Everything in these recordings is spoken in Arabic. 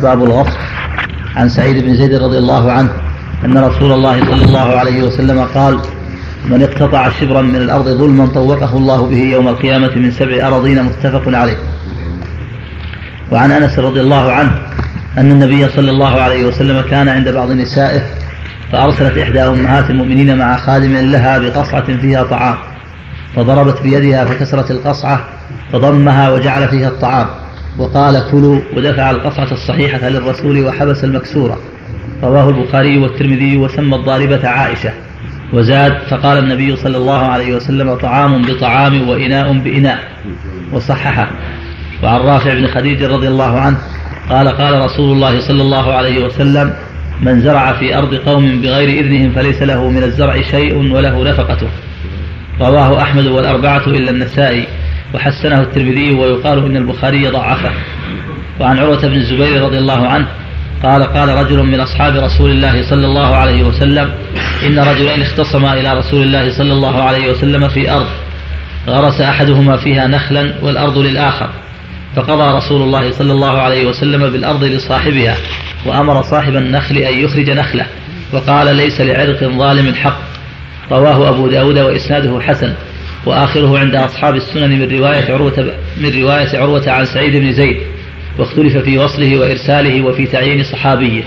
باب الغصب عن سعيد بن زيد رضي الله عنه أن رسول الله صلى الله عليه وسلم قال من اقتطع شبرا من الأرض ظلما طوقه الله به يوم القيامة من سبع أراضين متفق عليه. وعن أنس رضي الله عنه أن النبي صلى الله عليه وسلم كان عند بعض نسائه فأرسلت إحدى أمهات المؤمنين مع خادم لها بقصعة فيها طعام فضربت بيدها فكسرت القصعة فضمها وجعل فيها الطعام. وقال كلوا ودفع القصعة الصحيحة للرسول وحبس المكسورة. رواه البخاري والترمذي وسمى الضاربة عائشة. وزاد فقال النبي صلى الله عليه وسلم طعام بطعام وإناء بإناء. وصححه. وعن رافع بن خديج رضي الله عنه قال قال رسول الله صلى الله عليه وسلم من زرع في أرض قوم بغير إذنهم فليس له من الزرع شيء وله نفقته. رواه أحمد والأربعة إلا النسائي. وحسنه الترمذي ويقال إن البخاري ضعفه. وعن عروة بن الزبير رضي الله عنه قال قال رجل من أصحاب رسول الله صلى الله عليه وسلم إن رجلين اختصما إلى رسول الله صلى الله عليه وسلم في أرض غرس أحدهما فيها نخلا والأرض للآخر فقضى رسول الله صلى الله عليه وسلم بالأرض لصاحبها وأمر صاحب النخل أن يخرج نخله وقال ليس لعرق ظالم حق. رواه أبو داود وإسناده حسن. وآخره عند أصحاب السنن من رواية عروة من رواية عروة عن سعيد بن زيد واختلف في وصله وإرساله وفي تعيين صحابيه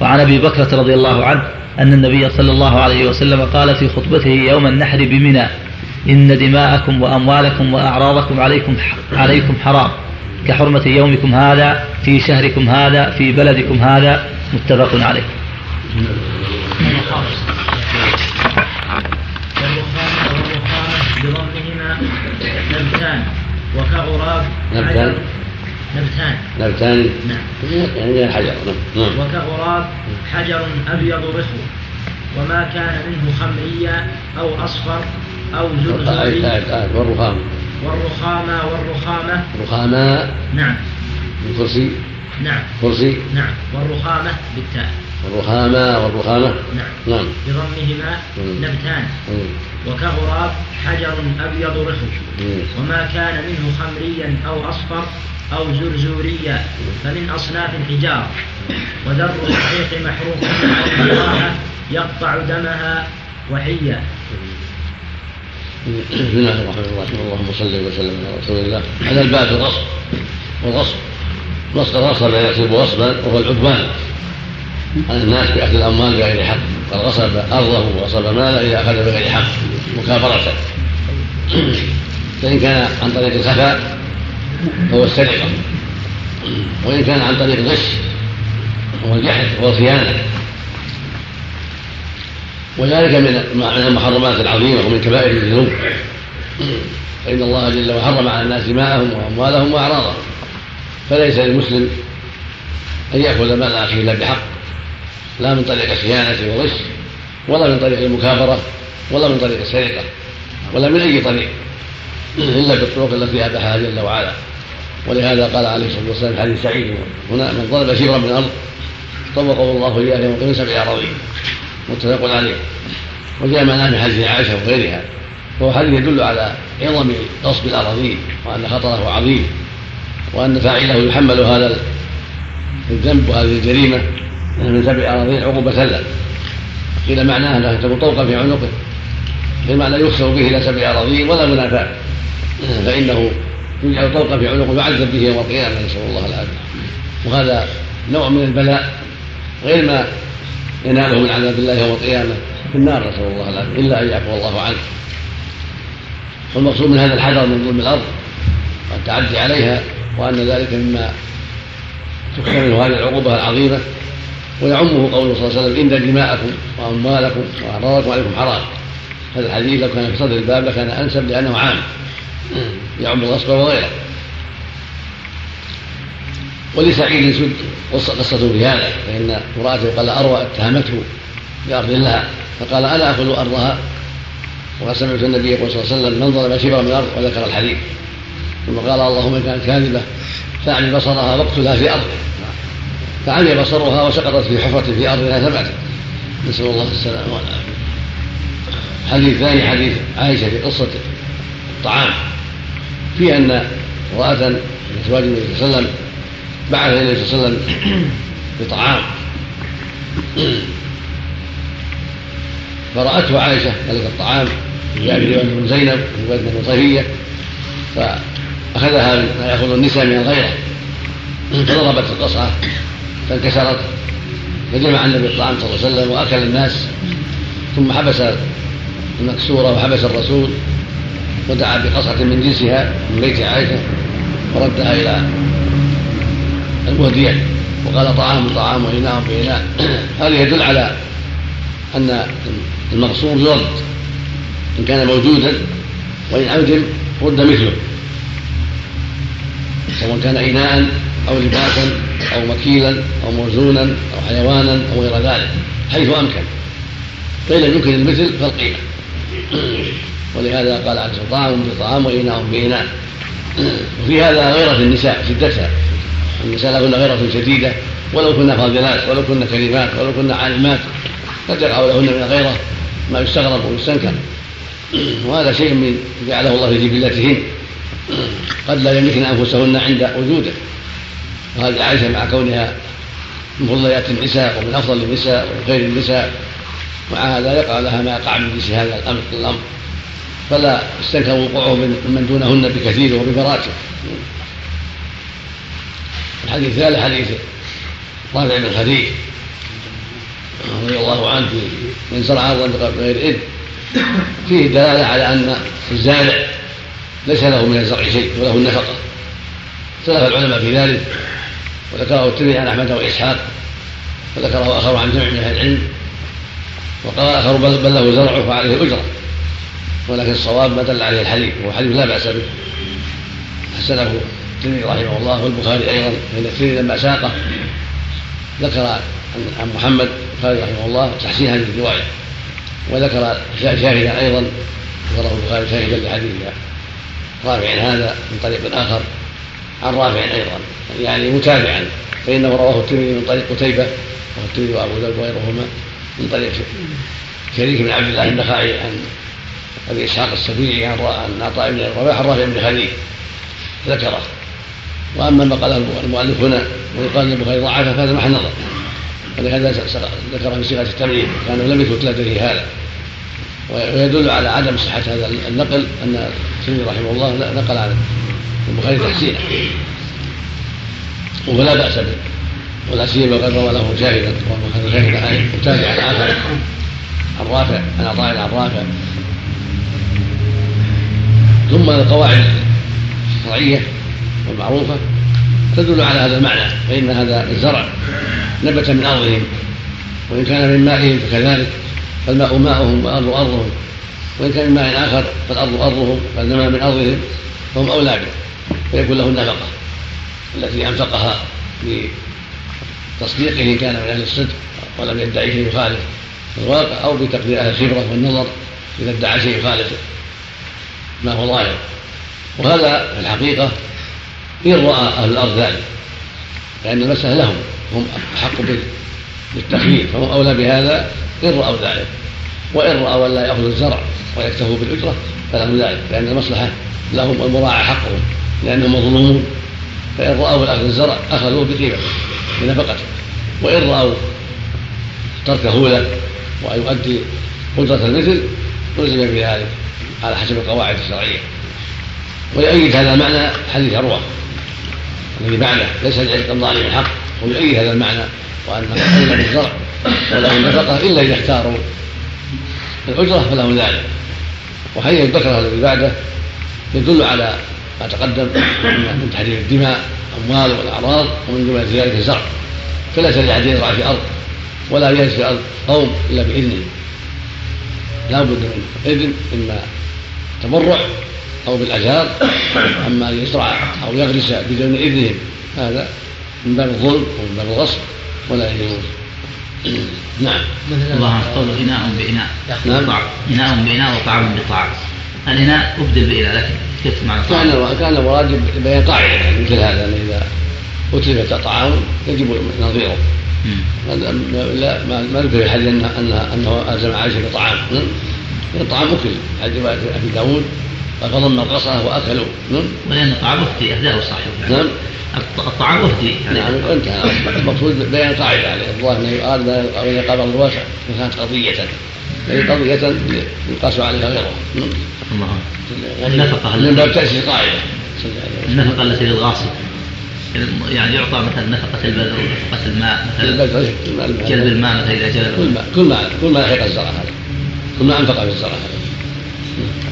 وعن أبي بكرة رضي الله عنه أن النبي صلى الله عليه وسلم قال في خطبته يوم النحر بمنى إن دماءكم وأموالكم وأعراضكم عليكم عليكم حرام كحرمة يومكم هذا في شهركم هذا في بلدكم هذا متفق عليه. وكغراب نبتان. نبتان. نبتان. نعم. يعني حجر. نعم. وكغراب حجر أبيض رخو. وما كان منه خمريا أو أصفر أو زرزري والرخام. والرخامة والرخامة. رخامة. نعم. الكرسي نعم. كرسي. نعم. والرخامة بالتاء. والرخامة والرخامة. نعم. نعم. بضمهما مم. نبتان. مم. وكغراب حجر أبيض رخو. وما كان منه خمريا أو أصفر أو زرزوريا فمن أصناف الحجار. وذر الصحيح محروق يقطع دمها وحيا. بسم الله الرحمن الرحيم. اللهم صل وسلم على رسول الله. هذا الباب الغصب والغصب غصب غصب يغصب غصبا وهو العدوان على الناس بأخذ الأموال بغير حق. قد غصب أرضه وغصب ماله إذا أخذ بغير حق مكابرة. فإن كان عن طريق الخفاء فهو السرقة. وإن كان عن طريق الغش وهو الجحد والخيانه وذلك من المحرمات العظيمة ومن كبائر الذنوب. فإن الله جل وعلا حرم على الناس دماءهم وأموالهم وأعراضهم. فليس للمسلم أن يأخذ مال أخيه إلا بحق. لا من طريق الخيانه والغش ولا من طريق المكابرة ولا من طريق السرقه ولا من أي طريق إلا بالطرق التي اباحها جل وعلا. ولهذا قال عليه الصلاة والسلام في حديث سعيد هنا من ضرب شبرا من الأرض طوقه الله إياه يوم القيامة سبع أراضين متفق عليه. وجاء معناه من حديث عائشة وغيرها فهو حديث يدل على عظم غصب الأراضين وأن خطره عظيم وأن فاعله يحمل هذا الذنب وهذه الجريمة. من سبع اراضين عقوبة له قيل معناه أنها تكون طوقا في عنقه. قيل معنى يخسر به إلى سبع أراضين ولا منافاه فإنه يجعل طوقا في عنقه يعذب به يوم القيامة نسأل الله العافية. وهذا نوع من البلاء غير ما يناله من عذاب الله يوم القيامة في النار نسأل الله العافية إلا أن يعفو الله عنه. والمقصود من هذا الحذر من ظلم الأرض والتعدي عليها وأن ذلك مما منه هذه العقوبة العظيمة. ويعمه قوله صلى الله عليه وسلم إن دماءكم وأموالكم وأعراضكم عليكم حرام. هذا الحديث لو كان في صدر الباب لكان أنسب لأنه عام. يعم الغصب وغيره ولسعيد سد قصة في هذا فإن امرأته قال أروى اتهمته بأرض لها فقال أنا أخذ أرضها؟ وقد سمعت النبي صلى الله عليه وسلم من ظلم شبرا من الأرض وذكر الحديث. ثم قال اللهم إن كانت كاذبة فأعمي بصرها واقتلها في أرض. فعمي بصرها وسقطت في حفرة في أرضها ثبتت نسأل الله السلامة والعافية. حديث ثاني حديث عائشة في قصة الطعام. في أن امرأة من أزواج النبي صلى الله عليه وسلم بعث النبي صلى الله عليه وسلم بطعام. فرأته عائشة ذلك الطعام جاء في رواية بن زينب في رواية بن صفية فأخذها ما يأخذ النساء من الغيرة فضربت القصعة. فانكسرت فجمع النبي الطعام صلى الله عليه وسلم وأكل الناس ثم حبس المكسورة وحبس الرسول ودعا بقصعة من جنسها من بيت عائشة وردها إلى المهدية وقال طعام طعام وإناء بإناء هذا يدل على أن المغصوب يرد إن كان موجودا وإن عدم رد مثله سواء كان إناء أو لباسا. أو مكيلا أو موزونا أو حيوانا أو غير ذلك حيث أمكن. فإن لم يمكن المثل فالقيمة ولهذا قال عليه الصلاة طعام بطعام وإناء بإناء وفي هذا غيرة النساء شدتها. النساء لهن غيرة شديدة ولو كنا فاضلات ولو كنا كريمات ولو كنا عالمات قد يقع لهن من الغيرة ما يستغرب ويستنكر. وهذا شيء من جعله الله في جبلتهن. قد لا يملكن أنفسهن عند وجوده. وهذه عائشة مع كونها من فضليات النساء ومن أفضل النساء ومن خير النساء مع هذا يقع لها ما يقع من جنس هذا الأمر الأمر. فلا يستنكر وقوعه من دونهن بكثير وبمراتب الحديث الثالث حديث رافع بن خديج رضي الله عنه من زرع ارضا بغير إذن. فيه دلالة على أن الزارع ليس له من الزرع شيء وله النفقة. اختلف العلماء في ذلك. وذكره الترمذي عن أحمد وإسحاق وذكره آخر عن جمع من أهل العلم وقال آخر بل له زرع فعليه أجرة ولكن الصواب ما دل عليه الحديث وهو حديث لا بأس به. حسنه الترمذي رحمه الله والبخاري أيضا فإن الترمذي لما ساقه ذكر عن محمد البخاري رحمه الله تحسين هذه الرواية وذكر شاهدا أيضا ذكره البخاري شاهدا لحديث رافع هذا من طريق آخر. عن رافع أيضا. يعني متابعا. فإنه رواه الترمذي من طريق قتيبة وهو الترمذي وأبو داود وغيرهما من طريق شريك بن عبد الله النخعي عن أبي إسحاق السبيعي عن عطاء بن الرباح عن رافع بن خليل. ذكره. وأما ما قاله المؤلف هنا ويقال البخاري ضعفه فهذا محل نظر. ولهذا ذكر في صيغة التمرين كانه لم يثبت لديه هذا. ويدل على عدم صحة هذا النقل أن الترمذي رحمه الله نقل عن البخاري تحسينه ولا بأس به. ولا سيما قد روى له شاهدا وهذا شاهد متابعا آخر. عن رافع عن عطاء عن رافع ثم القواعد الشرعية والمعروفة تدل على هذا المعنى فإن هذا الزرع نبت من أرضهم وإن كان من مائهم فكذلك فالماء ماؤهم والأرض أرضهم. وإن كان من ماء آخر فالأرض أرضهم فإنما من أرضهم فهم أولى به. فيكون له النفقة التي أنفقها بتصديقه إن كان من أهل الصدق ولم يدعي شيء يخالف الواقع أو بتقدير أهل الخبرة والنظر إذا ادعى شيء يخالف ما هو ظاهر. وهذا في الحقيقة إن رأى أهل الأرض ذلك لأن المسألة لهم هم أحق بالتخفيف فهم أولى بهذا إن رأوا ذلك. وإن رأوا أن لا يأخذوا الزرع ويكتفوا بالأجرة فلهم ذلك لأن المصلحة لهم والمراعاة حقهم. لأنهم مظلومون فإن رأوا أخذ الزرع أخذوه بقيمته بنفقته. وإن رأوا تركه له وأن يؤدي قدرة المثل نزل في ذلك على حسب القواعد الشرعية. ويؤيد هذا المعنى؟ حديث عروة الذي بعده ليس لعلق الظالم الحق ويؤيد هذا المعنى؟ وأن من بالزرع وله النفقة إلا إذا اختاروا. الأجرة فلهم ذلك. وحديث البكرة الذي بعده يدل على ما تقدم من تحرير الدماء أموال والأعراض ومن جملة ذلك الزرع فليس لأحد يزرع في أرض ولا يجلس في أرض قوم إلا بإذنه. لا بد من إذن إما تبرع أو بالأجار أما أن يزرع أو يغرس بدون إذنهم. هذا من باب الظلم ومن باب الغصب ولا يجوز. نعم. الله قول إناء بإناء. نعم. إناء بإناء وطعام بطعام. الإناء أبدل بإناء لكن كيف معنى كان كان المراد بيان قاعدة يعني مثل هذا أن إذا أتلفت طعام يجب نظيره. لا ما ما ذكر في الحديث انه أنه ألزم عائشه بطعام الطعام أكل. حديث أبي داود فضم القصعة وأكلوا نعم ولأن الطعام أفتي أهداه الصحيح نعم. الطعام أفتي. نعم انتهى المقصود بيان قاعدة عليه الله أنه يقال إذا قبل الواسع كانت قضية. هذه قضية يقاس عليها غيره. نعم الله النفقة من باب تأسيس قاعدة. النفقة التي للغاصب. يعني يعطى مثلا نفقة البذر ونفقة الماء مثلا جلب الماء مثلا إذا جلب. كل ما كل ما كل ما لحق الزرع هذا. كل ما أنفق في الزرع هذا.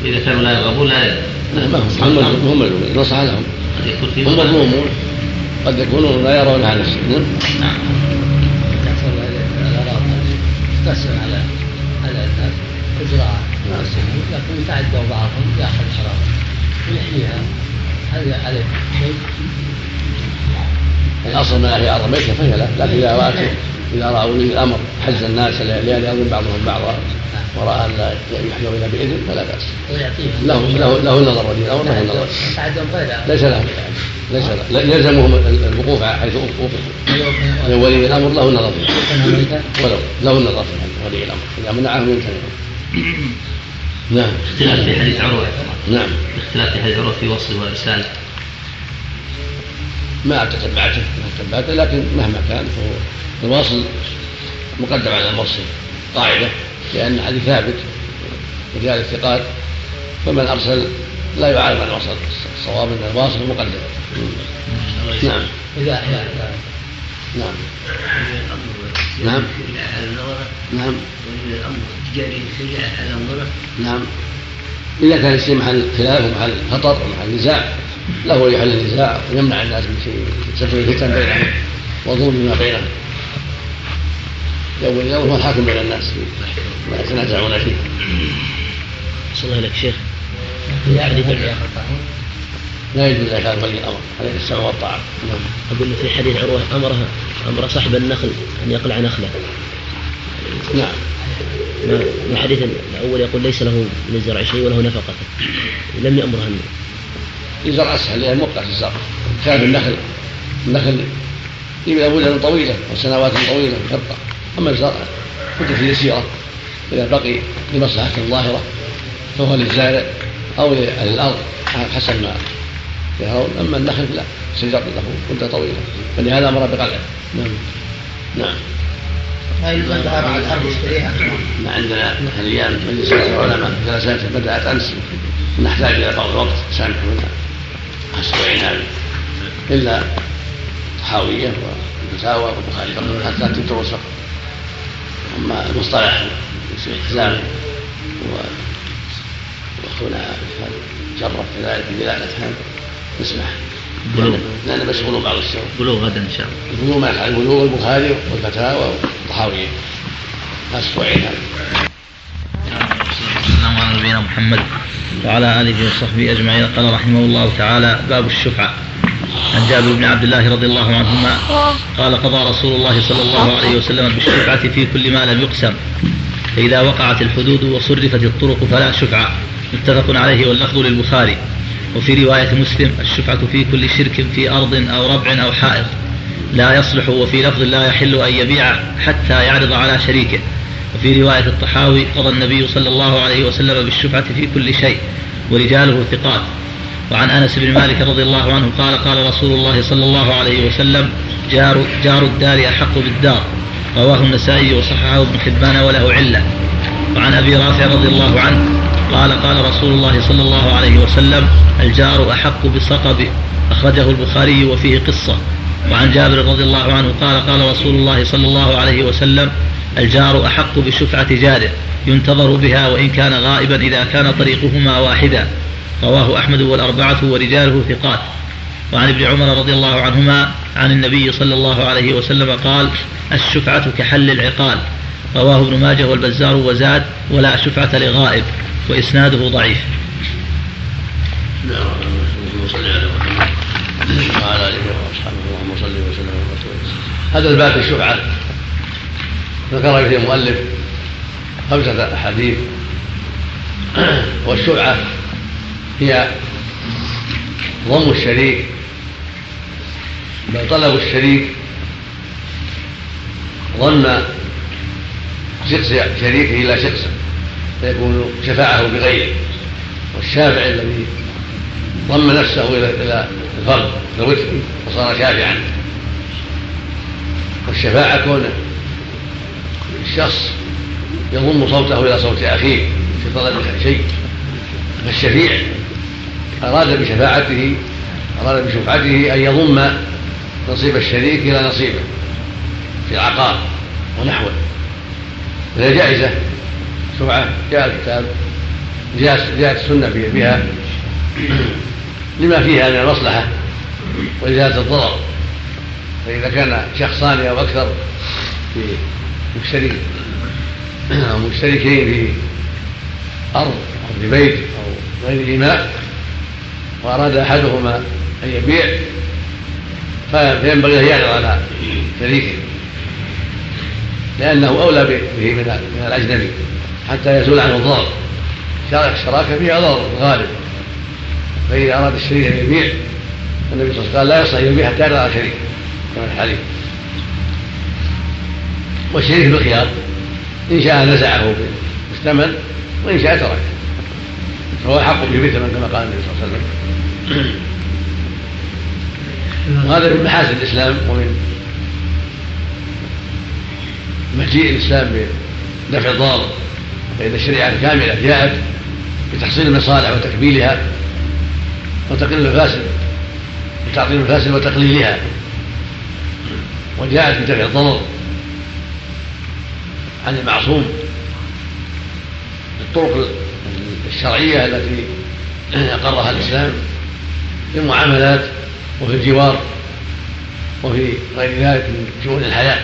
إذا كانوا لا يرغبون لا ما هم هم ملزومين نصح لهم هم مظلومون. قد يكونون لا يرون هذا الشيء نعم, نعم. على لكن يتعدوا بعضهم يأخذ حرام ويحييها هل عليه شيء؟ الأصل فهي لا لكن إذا إذا رأوا ولي الأمر حز الناس لأن يظلم بعضهم بعضا وراى أن لا إلا بإذن فلا بأس. له له له النظر ولي الامر له النظر ليس له ليس له. يلزمهم الوقوف حيث وقفوا ولي الأمر له النظر ولو له النظر في ولي الأمر. إذا منعهم يمتنعون نعم. اختلاف في حديث عروة. نعم. اختلاف في حديث عروة في وصل وارسال ما تتبعته ما تتبعته لكن مهما كان فهو الواصل مقدم على المرسل قاعدة لأن الحديث ثابت رجال الثقات فمن أرسل لا يعارض عن وصل الصواب أن الواصل مقدم. نعم. إذا نعم. نعم. نعم. نعم. إذا كان الشيء محل خلاف ومحل خطر ومحل نزاع له يحل النزاع ويمنع الناس من شيء سفك الفتن بينهم وظلم ما بينهم. يوم اليوم هو الحاكم بين الناس ما يتنازعون فيه. صلى الله عليك شيخ. لا يجوز كان ولي الامر عليه السمع والطاعة نعم. أقول في حديث عروة امرها أمر صاحب النخل أن يقلع نخله. نعم. الحديث الأول يقول ليس له من الزرع شيء وله نفقة. لم يأمرها يزرع اسهل لأن موقع الزرع خلاف النخل النخل يبقى مدة طويلة وسنوات طويلة يبقى أما الزرع مدة يسيرة إذا بقي لمصلحة ظاهرة فهو للزارع أو لأهل الأرض حسب ما يرون. أما النخل لا شجر له مدة طويلة. فلهذا أمر بقلعه نعم. نعم. ما عندنا حاليا مجلس العلماء. جلسات بدأت امس نحتاج إلى بعض الوقت. سامحوا لنا أسبوعين هذه. إلا الطحاويه والفتاوى والبخاري فقط حتى تدرس المصطلح الشيخ حزام وأخونا جرب كذلك في بلاد هذا نسمح بلوغ. لأن مشغولون بعض الشغل بلوغ غدا إن شاء الله. البلوغ ما البلوغ البخاري والفتاوى والطحاويه أسبوعين هذا والسلام على نبينا محمد وعلى آله وصحبه أجمعين. قال رحمه الله تعالى باب الشفعة. عن جابر بن عبد الله رضي الله عنهما قال قضى رسول الله صلى الله عليه وسلم بالشفعة في كل ما لم يقسم. فإذا وقعت الحدود وصرفت الطرق فلا شفعة. متفق عليه واللفظ للبخاري. وفي رواية مسلم الشفعة في كل شرك في أرض أو ربع أو حائط. لا يصلح وفي لفظ لا يحل أن يبيع حتى يعرض على شريكه. وفي رواية الطحاوي قضى النبي صلى الله عليه وسلم بالشفعة في كل شيء. ورجاله ثقات. وعن أنس بن مالك رضي الله عنه قال قال رسول الله صلى الله عليه وسلم جار جار الدار أحق بالدار رواه النسائي وصححه ابن حبان وله علة. وعن أبي رافع رضي الله عنه قال قال رسول الله صلى الله عليه وسلم الجار أحق بصقبه أخرجه البخاري وفيه قصة. وعن جابر رضي الله عنه قال قال رسول الله صلى الله عليه وسلم الجار أحق بشفعة جاره ينتظر بها وإن كان غائبا إذا كان طريقهما واحدا. رواه أحمد والأربعة ورجاله ثقات. وعن ابن عمر رضي الله عنهما عن النبي صلى الله عليه وسلم قال الشفعة كحل العقال. رواه ابن ماجه والبزار وزاد ولا شفعة لغائب وإسناده ضعيف. وعلى واصحابه اللهم صل وسلم هذا الباب الشفعة. ذكر فيه المؤلف خمسة أحاديث. والشفعة هي ضم الشريك. بل طلب الشريك ظن شخص شريكه إلى شخص فيكون شفاعه بغيره. والشافع الذي ضم نفسه إلى إلى الفرد الوتر وصار شافعا. والشفاعة كون الشخص يضم صوته إلى صوت أخيه في طلب شيء. فالشفيع أراد بشفاعته أراد بشفعته أن يضم نصيب الشريك إلى نصيبه في العقار ونحوه. وهي جائزة شفعه جاء الكتاب جاءت السنة بها لما فيها من المصلحة وإزالة الضرر. فإذا كان شخصان أو أكثر في مشترك أو مشتركين في أرض أو في بيت أو غير إيماء وأراد أحدهما أن يبيع فينبغي أن يعرض على شريكه لأنه أولى به من الأجنبي حتى يزول عنه الضرر. الشراكة فيها ضرر غالب فإذا أراد الشريك أن يبيع النبي صلى الله عليه وسلم قال لا يصح أن يبيع حتى يرضى على شريك كما في والشريك بالخيار إن شاء نزعه بالثمن وإن شاء تركه. فهو حق به بثمن كما قال النبي صلى الله عليه وسلم. وهذا من محاسن الإسلام ومن مجيء الإسلام بدفع الضار فإن الشريعة الكاملة جاءت بتحصيل المصالح وتكميلها وتقليل الفاسد وتعطيل الفاسد وتقليلها. وجاءت بدفع الضرر عن المعصوم بالطرق الشرعية التي أقرها الإسلام في المعاملات وفي الجوار وفي غير ذلك من شؤون الحياة.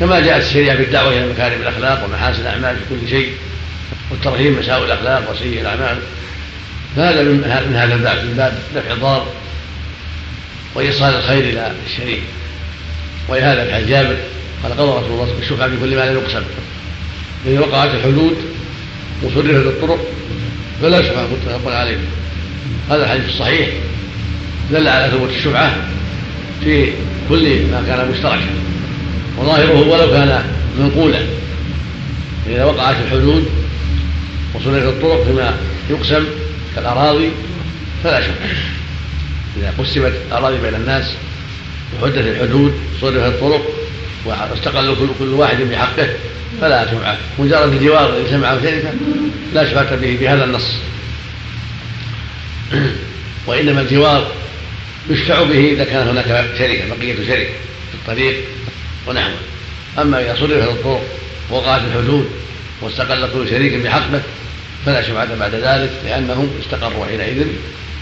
كما جاءت الشريعة بالدعوة إلى مكارم الأخلاق ومحاسن الأعمال في كل شيء والترهيب مساوئ الأخلاق وسيء الأعمال. فهذا من هذا الباب من باب دفع الضار وإيصال الخير إلى الشريك. ولهذا في جابر قال قضى رسول الله بالشفعة في كل ما لا يقسم إذا وقعت الحدود وصرفت الطرق فلا شفعة متفق عليه. هذا الحديث الصحيح دل على ثبوت الشفعة في كل ما كان مشتركا وظاهره ولو كان منقولا. إذا وقعت الحدود وصرفت الطرق فيما يقسم كالأراضي فلا شفعة إذا قسمت الأراضي بين الناس وحدت الحدود صرفت الطرق واستقل كل واحد بحقه فلا شفعة مجرد الجوار معه شركة لا شفعة به بهذا النص. وإنما الجوار يشفع به إذا كان هناك شركة بقية شركة في الطريق ونحوه. أما إذا صرفت الطرق ووقعت الحدود واستقل كل شريك بحقه فلا شفعة بعد ذلك لأنهم استقروا حينئذ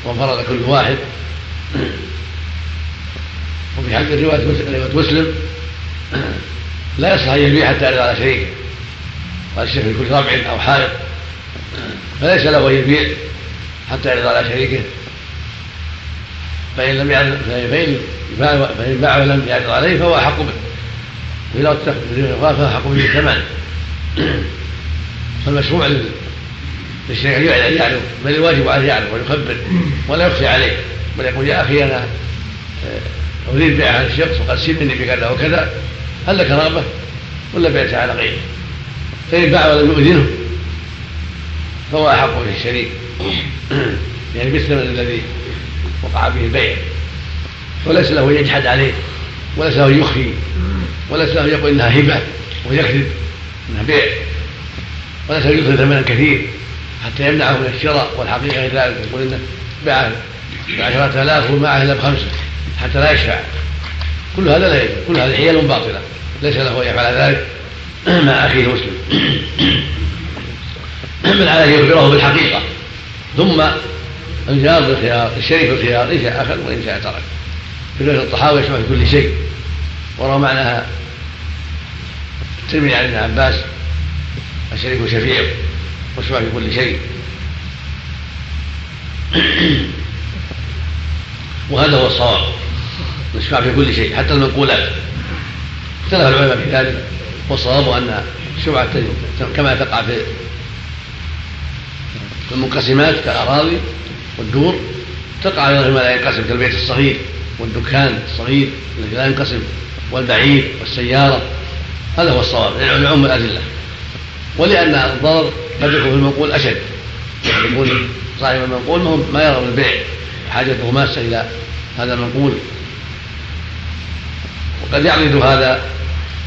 وانفرد كل واحد. وفي حديث رواية مسلم لا يصح أن يبيع حتى يعرض على شريكه قال الشيخ في كل ربع أو حائط. فليس له أن يبيع حتى يعرض على شريكه. فإن لم يعرض فإن باع ولم يعرض عليه فهو أحق به. فهو أحق به بالثمن. فالمشروع للشيخ أن يعرض بل الواجب عليه يعرض ويخبر ولا يخفي عليه. بل يقول يا أخي أنا آه، أريد بيع هذا الشخص وقد سنني بكذا وكذا. هل رغبة ولا بعت على غيره فإن باع ولم يؤذنه فهو أحق به الشريك. يعني بالثمن الذي وقع به البيع. وليس له أن يجحد عليه وليس له أن يخفي وليس له أن يقول إنها هبة ويكذب إنها بيع. وليس له يدخل ثمنا كثير حتى يمنعه من الشراء والحقيقة غير ذلك يقول إنه باع بعشرة آلاف ومعه إلا بخمسة حتى لا يشفع. كل هذا لا يجوز كل هذه حيل باطلة. ليس له أن يفعل ذلك مع أخيه المسلم. بل عليه يخبره بالحقيقة. ثم الجار بالخيار الشريك بالخيار إن شاء أخذ وإن شاء ترك. في رواية الطحاوي يشمل في كل شيء. وروى معناها الترمذي عن ابن عباس الشريك شفيع ويشمل في كل شيء. وهذا هو الصواب يشفع في كل شيء حتى المنقولات اختلف العلماء في ذلك والصواب أن الشفعه كما تقع في المنقسمات كالاراضي والدور تقع أيضا فيما لا ينقسم كالبيت الصغير والدكان الصغير الذي لا ينقسم والبعير والسيارة هذا هو الصواب لعم الأدلة. ولأن الضرر قد يكون في المنقول أشد. يقول صاحب المنقول ما يرغب البيع حاجته ماسة إلى هذا المنقول. وقد يعرض هذا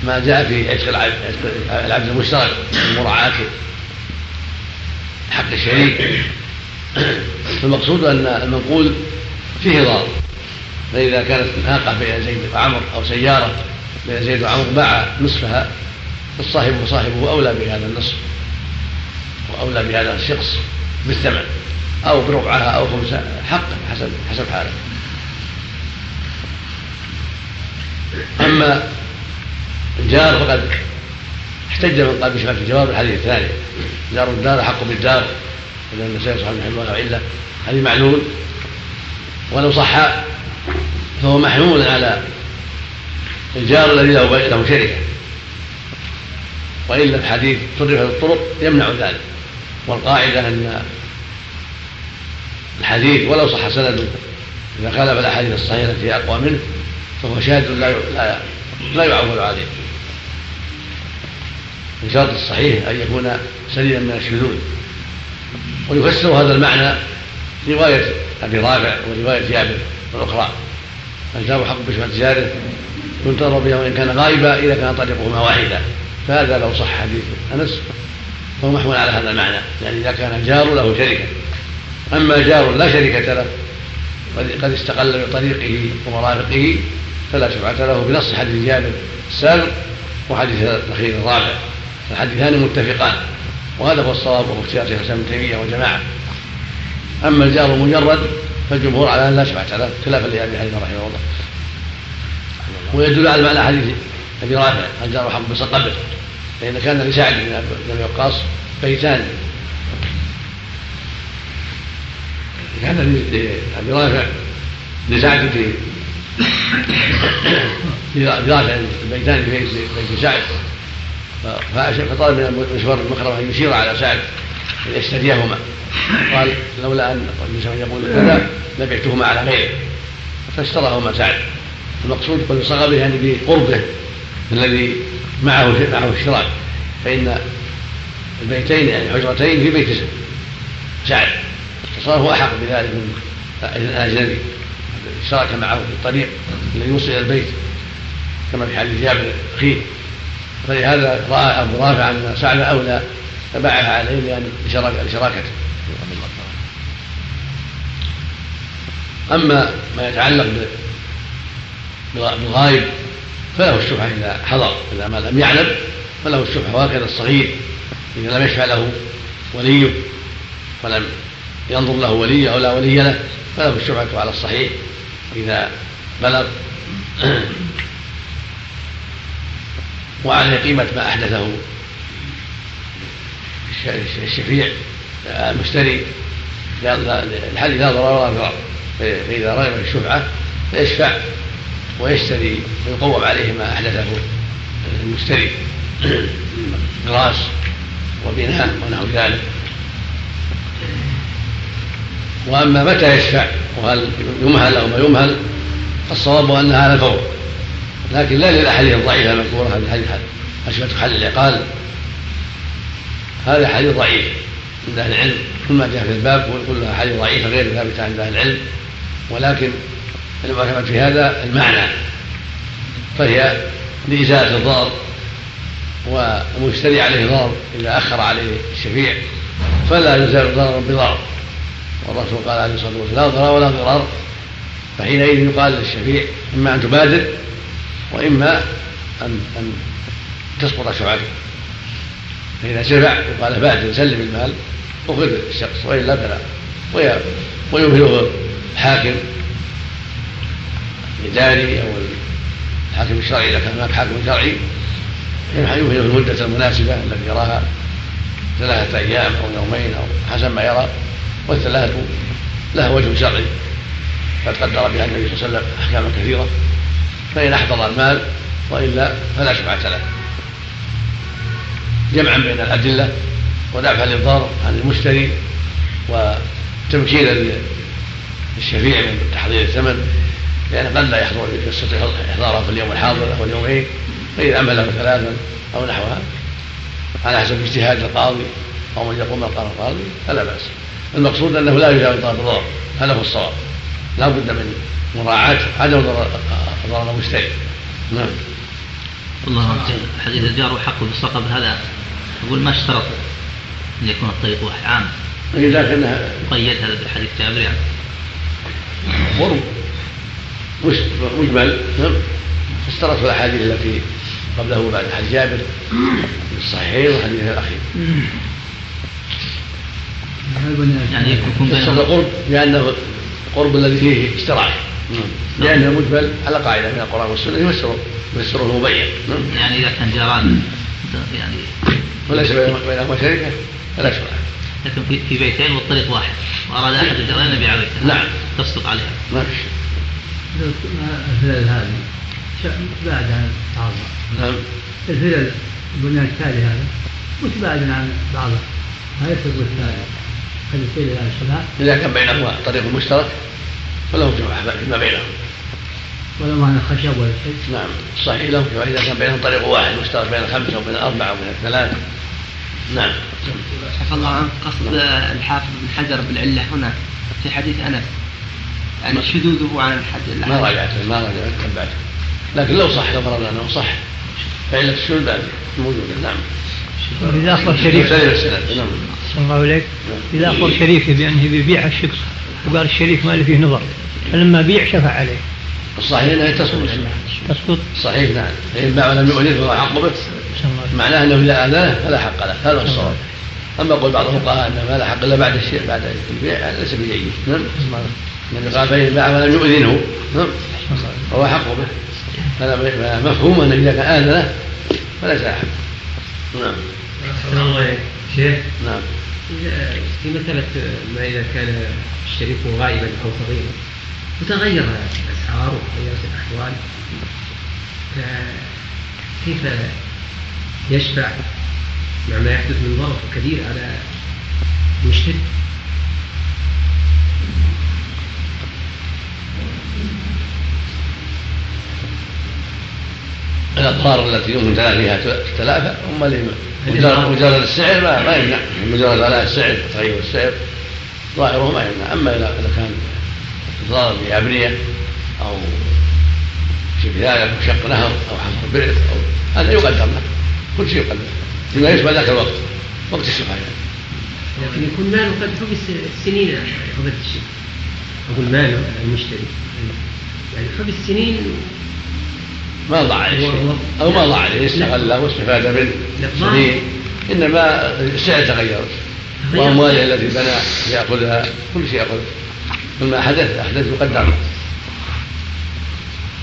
ما جاء في عشق العبد المشترك ومراعاة حق الشريك. فالمقصود أن المنقول فيه ضرر. فإذا كانت ناقة بين زيد وعمر أو سيارة بين زيد وعمر باع نصفها فالصاحب وصاحبه أولى بهذا النصف وأولى بهذا الشخص بالثمن أو بربعها أو خمسة حقا حسب حسب حاله. أما الجار فقد احتج من قال بشفاعة الجواب الحديث الثاني. جار الدار أحق بالدار. لأن النسائي صلى الله عليه وسلم علة هذه معلول. ولو صح فهو محمول على الجار الذي له له شركة. وإلا الحديث صرفت الطرق يمنع ذلك. والقاعدة أن الحديث ولو صح سنده إذا خالف الأحاديث الصحيحة التي أقوى منه فهو شاهد لا لا يعول عليه. من شرط الصحيح أن يكون سليما من الشذوذ. ويفسر هذا المعنى رواية أبي رافع ورواية جابر الأخرى. الجار حق بشفعة جاره ينتظر به وإن كان غائبا إذا كان طريقهما واحدا. فهذا لو صح حديث أنس فهو محمول على هذا المعنى. يعني إذا كان الجار له شركة. أما جار لا شركة له قد استقل بطريقه ومرافقه فلا شفعة له. بنص حديث جابر السابق وحديث الأخير الرابع. الحديثان متفقان وهذا هو الصواب وهو اختيار شيخ الإسلام ابن تيمية وجماعة. أما الجار المجرد فالجمهور على أن لا شفعة له خلافا لأبي حنيفة رحمه الله. ويدل على معنى حديث أبي رافع الجار حق بصقبه فإن كان لسعد بن ابي وقاص بيتان. كان لابي رافع لسعد في لرافع البيتان في بيت سعد فطلب من مشوار المكرم أن يشير على سعد ان يشتريهما قال لولا أن يقول كذا لبعتهما على غيره فاشتراهما سعد. المقصود قد صغى به يعني بقربه الذي معه معه اشتراك فإن البيتين يعني حجرتين في بيت سعد. فصار هو أحق بذلك من الأجنبي. اشترك معه في الطريق الذي يوصل إلى البيت. كما في حديث جابر أخيه. فلهذا رأى أبو رافع أن سعد أولى فباعها عليه لأن لشراكته أما ما يتعلق بالغائب فله الشبهة إذا حضر إذا ما لم يعلم فله الشبهة وهكذا الصغير إذا لم يشفع له وليه ولم ينظر له ولي أو لا ولي له فله الشبهة على الصحيح إذا بلغ وعليه قيمة ما أحدثه. الشفيع المشتري الحديث لا ضرر ولا ضرر. فإذا رغب في الشفعة فيشفع ويشتري ويقوم عليه ما أحدثه. المشتري غراس وبناء ونحو ذلك. وأما متى يشفع وهل يمهل أو ما يمهل فالصواب انها على الفور لكن لا للأحاديث الضعيفة المذكوره هذا الحديث اشبه حل العقال؟ هذا حديث ضعيف عند أهل العلم. كل ما جاء في الباب كلها حديث ضعيفة غير ثابته عند أهل العلم. ولكن المعتمد في هذا المعنى. فهي لإزالة الضرر والمشتري عليه ضرر إذا أخر عليه الشفيع. فلا يزال ضررا بضرر. والرسول قال عليه الصلاة والسلام لا ضرر ولا ضرر. فحينئذ يقال للشفيع إما أن تبادر وإما أن أن تسقط شفعته فإذا شفع يقال بادر سلم المال وخذ الشخص وإلا فلا ويمهله الحاكم الإداري أو الحاكم الشرعي إذا كان هناك حاكم شرعي يمهله المدة المناسبة التي يراها ثلاثة أيام أو يومين أو حسب ما يرى والثلاثة لها وجه شرعي. قد قدر بها النبي صلى الله عليه وسلم أحكاما كثيرة. فإن أحفظ المال وإلا فلا شفعة له. جمعا بين الأدلة ودفعا للضرر عن المشتري وتمكينا للشفيع من تحضير الثمن لأن قد لا يحضر يستطيع إحضاره في اليوم الحاضر أو اليومين فإذا عمله ثلاثا أو نحوها على حسب اجتهاد القاضي أو من يقوم مقام القاضي فلا بأس. المقصود أنه لا يجاوز طرف الضرر هذا هو الصواب. لا بد من مراعاة عدم ضرر المشتري نعم. الله حديث الجار وحقه بالصقب هذا يقول ما اشترط أن يكون الطريق واحد عام. إذا كان قيد هذا بحديث جابر يعني. قرب. مجمل نعم. اشترط الأحاديث التي قبله بعد حديث جابر. في الصحيحين وحديث الاخير يعني يكون بينهم القرب لأنه القرب الذي فيه اشتراك. لأنه مجمل على قاعدة من القرآن والسنة يفسره يفسره المبين. يعني إذا كان جيران يعني وليس بينهما شركه فلا شرع لكن في في بيتين والطريق واحد. وأراد أحد الجيران أن يبيع بيته. نعم. تصدق عليها. ما في الفلل هذه بعد عن بعضها نعم. الفلل البنيان التالي هذا متباعد عن بعضها هذا يسبب الثاني يصير إلى الصلاه إذا كان بينهما طريق مشترك فله جمعه فيما بينهم. ولا معنى خشب ولا شيء. نعم صحيح له جمعه إذا كان بينهم طريق واحد مشترك بين الخمسة وبين الأربعة وبين الثلاثة. نعم. عفى الله عنك قصد الحافظ بن حجر بالعلة هنا في حديث أنس. يعني شذوذه عن الحديث ما راجعت ما راجعت تبعته. لكن لو صح لو فرضنا أنه صح فعلة الشذوذ موجودة. نعم. إذا أخبر سلم السند نعم. صلى الله عليك. إذا أخبر شريكه بأنه بيبيع الشخص وقال الشريك ما له فيه نظر. فلما بيع شفع عليه. الصحيح إنها تسقط. تسقط؟ صحيح نعم. فإن باع ولم حق به معناه إنه إذا اذاه فلا حق له. هذا هو الصواب. أما قول بعض الفقهاء إنه ما لا حق إلا بعد الشيء بعد البيع هذا ليس بجيد. نعم. النبي قال فإن باع ولم يؤذنه نعم. فهو حق به. هذا مفهوم أنه إذا كان آذنه فليس احد نعم. الله شيخ. نعم. في مسألة ما إذا كان الشريك غائبا أو صغيرا وتغير الأسعار وتغيرت الأحوال. كيف يشفع مع ما يحدث من ضرر كبير على المشتري الاضرار التي يمكن تلافيها تتلافى اما مجرد السعر ما, ما يمنع. مجرد غلاء السعر تغير السعر ظاهره ما يمنع. أما اذا كان ضرر بابنيه أو شبه ذلك شق نهر أو حفر بئر أو هذا يقدر له. كل شيء يقدر فيما يشبه ذاك الوقت. وقت الشفاعة لكن يكون ماله قد حبس سنين يا فضيلة الشيخ أقول ماله المشتري. يعني حبس سنين ما ضاع عليه شيء. أو ما ضاع عليه استغله واستفاد منه؟ إنما السعر تغيرت وامواله التي بنى يأخذها كل شيء يأخذ. كل ما حدث أحدث يقدر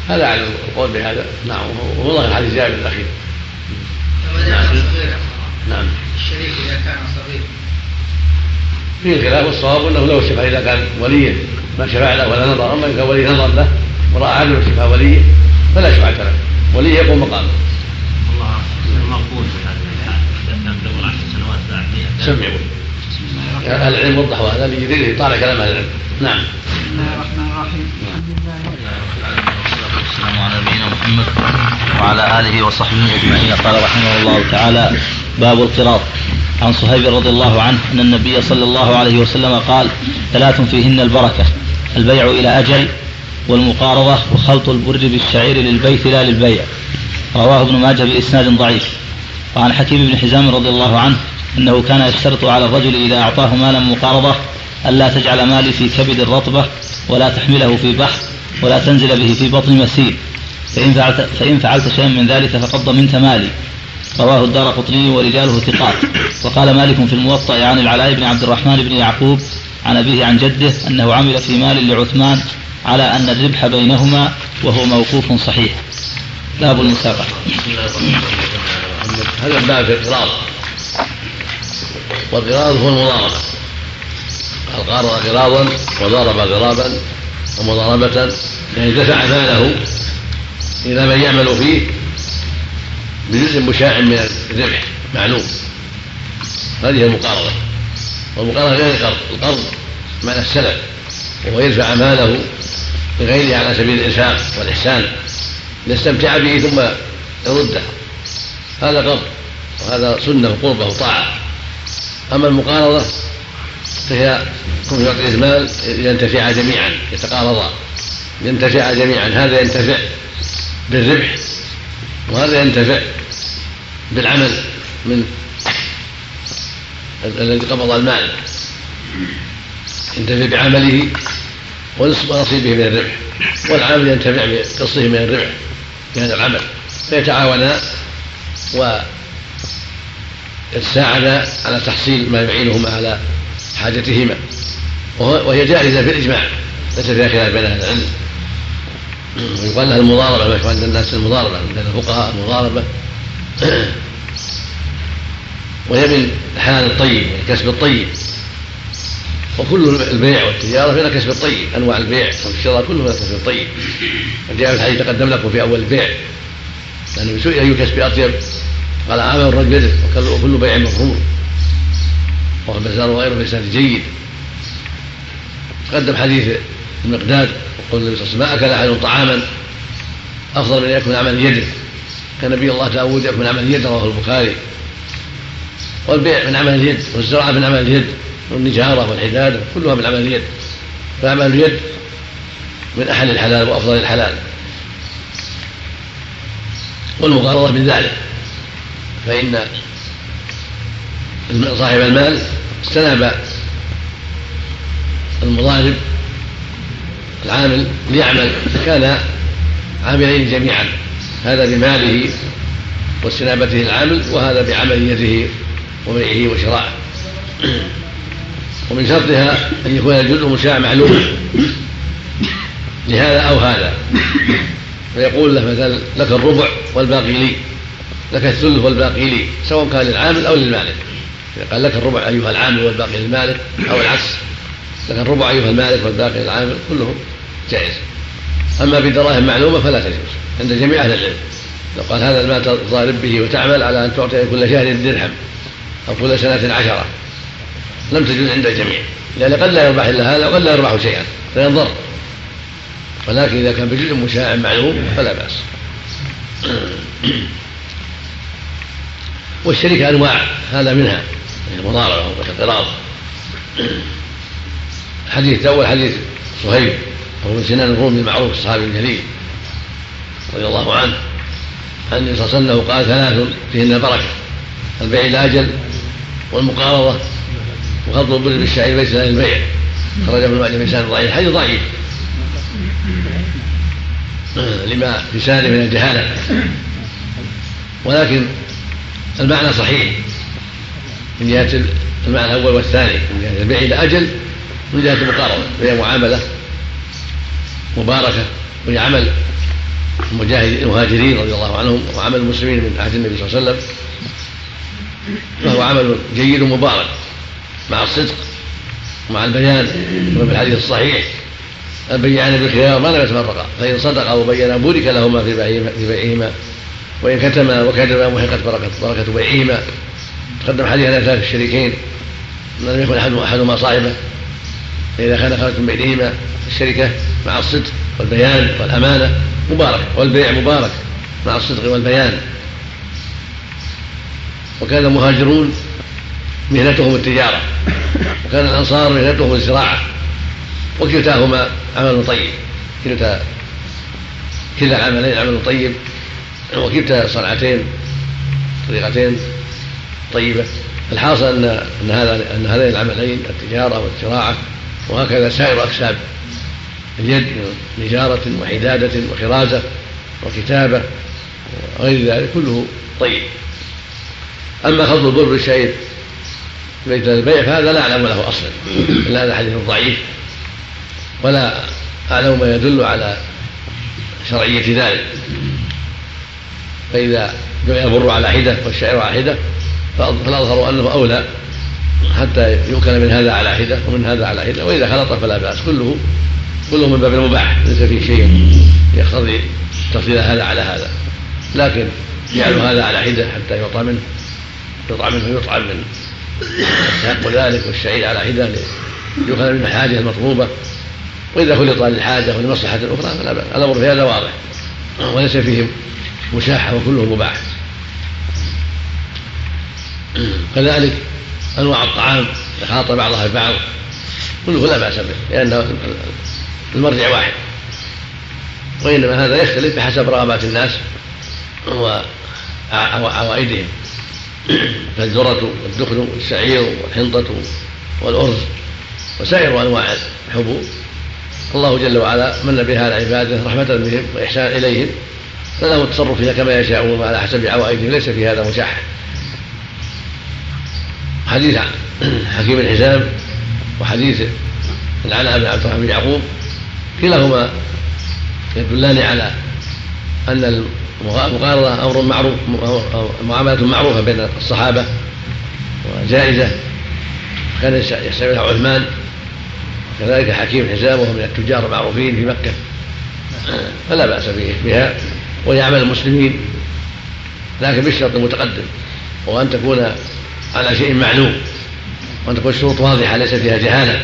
هذا على القول بهذا. نعم والله الحديث جابر الاخير نعم. الشريك إذا كان صغير. فيه خلاف الصواب أنه لو شفع إذا كان وليا. ما شفع له ولا نظر أما إذا كان ولي نظر له ورأى عدم شفع وليه فلا شفعة له. ولي يقوم مقامه. الله مقبول في هذا كان قبل عشر سنوات بعد 100 سمعوا. أهل العلم وضحوا هذا ليدل طال كلام أهل العلم. نعم. بسم الله الرحمن الرحيم. والسلام على نبينا محمد وعلى آله وصحبه أجمعين. قال رحمه الله تعالى باب القراط. عن صهيب رضي الله عنه أن النبي صلى الله عليه وسلم قال ثلاث فيهن البركة. البيع إلى أجل والمقارضه وخلط البر بالشعير للبيت لا للبيع. رواه ابن ماجه بإسناد ضعيف. وعن حكيم بن حزام رضي الله عنه أنه كان يشترط على الرجل إذا أعطاه مالا مقارضه الا تجعل مالي في كبد الرطبة ولا تحمله في بحر ولا تنزل به في بطن مسير فإن فعلت, فإن فعلت شيئا من ذلك فقد ضمنت مالي. رواه الدار قطني ورجاله ثقات. وقال مالك في الموطأ عن العلاء بن عبد الرحمن بن يعقوب عن أبيه عن جده أنه عمل في مال لعثمان على أن الربح بينهما وهو موقوف صحيح. باب المسابقة. هذا الباب في القراض والقراض هو المضاربة. القارض قراضا وضرب غرابا ومضاربة يعني دفع ماله إلى من يعمل فيه بجزء مشاع من الربح معلوم. هذه المقارضة والمقارضة غير القرض. القرض معنى السلف وهو يدفع ماله لغيره على سبيل الإنفاق والإحسان. ليستمتع به ثم يرده. هذا قرض وهذا سنة وقربة وطاعة. أما المقارضة فهي كون يعطيه المال ينتفع جميعا يتقارضا. ينتفع جميعا. هذا ينتفع بالربح وهذا ينتفع بالعمل من الذي قبض المال. ينتفع بعمله ونصيبه من الربح والعامل ينتفع بقصه من الربح في هذا العمل. فيتعاونا ويتساعدا على تحصيل ما يعينهما على حاجتهما. وهي جائزة بالإجماع ليس فيها خلاف بين أهل العلم. ويقال لها المضاربة ما عند الناس المضاربة عند الفقهاء المضاربة. وهي من الحلال الطيب الكسب الطيب. وكل البيع والتجارة فيها كسب الطيب أنواع البيع والشراء كله فيها كسب الطيب وجاء في الحديث تقدم لكم في أول البيع. لأنه سئل اي كسب أطيب. قال عمل الرجل وكل بيع مفروض وهو البزار وغيره بإسناد جيد. تقدم حديث المقداد يقول النبي صلى الله عليه وسلم ما أكل أحد طعاما أفضل من يكون عمل يده. كان نبي الله داود يكون عمل اليد رواه البخاري. والبيع من عمل اليد والزراعة من عمل اليد. والنجارة والحدادة كلها من عمل اليد فعمل اليد من أحل الحلال وأفضل الحلال. والمقارضة من ذلك فإن صاحب المال استناب المضارب العامل ليعمل كان عاملين جميعا هذا بماله واستنابته العامل وهذا بعمل يده وبيعه وشرائه. ومن شرطها أن يكون الجزء مشاع معلوم. لهذا أو هذا. فيقول له مثلا لك الربع والباقي لي لك الثلث والباقي لي سواء كان للعامل أو للمالك. قال لك الربع أيها العامل والباقي للمالك أو العكس لك الربع أيها المالك والباقي للعامل كلهم جائز. أما بدراهم معلومة فلا تجوز عند جميع أهل العلم. لو قال هذا المال تضارب به وتعمل على أن تعطي كل شهر درهم أو كل سنة عشرة. لم تجوز عند الجميع. لأن قد لا يربح إلا هذا وقد لا يربح شيئا فينضر ولكن إذا كان بجزء مشاع معلوم فلا بأس. والشركة أنواع هذا منها. المضاربة والاقتراض حديث الأول حديث صهيب وهو من سنان الرومي المعروف الصحابي الجليل رضي الله عنه أن النبي صلى الله عليه وسلم قال ثلاث فيهن البركة البيع الآجل والمقارضة. وخلط البر بالشعير ليس للبيع خرج ابن ماجه بإسناد ضعيف الحديث ضعيف. لما في سنده من الجهالة. ولكن المعنى صحيح. من جهة المعنى الأول والثاني. من جهة البيع إلى أجل من جهة المقاربة وهي معاملة مباركة وهي عمل المهاجرين رضي الله عنهم وعمل المسلمين من عهد النبي صلى الله عليه وسلم. فهو عمل جيد مبارك. مع الصدق ومع البيان كما في الحديث الصحيح. البيعان بالخيار ما لم يتفرقا. فإن صدقا وبينا بورك لهما في بيعهما وإن كتما وكذبا محقت بركة بركة بيعهما. تقدم حديث عن الشريكين. لم يكن أحد أحدهما صاحبه. فإذا كان خرج من بينهما الشركة مع الصدق والبيان والأمانة مبارك. والبيع مبارك مع الصدق والبيان. وكان المهاجرون مهنتهم التجارة. وكان الأنصار مهنتهم الزراعة. وكلتاهما عمل طيب. كلتا كلا العملين عمل طيب. وكلتا صنعتين طريقتين طيبة. الحاصل أن أن هذا أن هذين العملين التجارة والزراعة وهكذا سائر أكساب اليد من نجارة وحدادة وخرازة وكتابة وغير ذلك كله طيب. أما خلط البر بالشعير بيت البيع فهذا لا أعلم له أصلا إلا هذا حديث ضعيف. ولا أعلم ما يدل على شرعية ذلك. فإذا بيع البر على حدة والشعير على حدة فالأظهر أنه أولى حتى يؤكل من هذا على حدة ومن هذا على حدة وإذا خلط فلا بأس. كله كله من باب المباح ليس فيه شيء يقتضي تفضيل هذا على هذا. لكن جعل هذا على حدة حتى يعطى منه يطعم منه يطعم منه. يستحق ذلك والشعير على حدة ليؤخذ من الحاجة المطلوبة. وإذا خلط للحاجة ولمصلحة أخرى فلا بأس. الأمر في هذا واضح. وليس فيه مشاحة وكله مباح. كذلك أنواع الطعام يتخاطى بعضها ببعض كله لا بأس به لأن المرجع واحد. وإنما هذا يختلف بحسب رغبات الناس وعوائدهم فالذرة والدخن والشعير والحنطة والأرز وسائر أنواع الحبوب. الله جل وعلا من بها على عباده رحمة بهم وإحسان إليهم فله التصرف فيها كما يشاءون وعلى حسب عوائدهم ليس في هذا مشاحة حديث حكيم الحزام وحديث العلاء بن عبد الرحمن بن يعقوب كلاهما يدلان على أن المقارنة أمر معروف معاملة معروفة بين الصحابة وجائزة. كان يستعملها عثمان. كذلك حكيم الحزام وهو من التجار المعروفين في مكة. فلا بأس بها ويعمل المسلمين. لكن بالشرط المتقدم وأن تكون على شيء معلوم وأن تكون الشروط واضحة ليس فيها جهالة.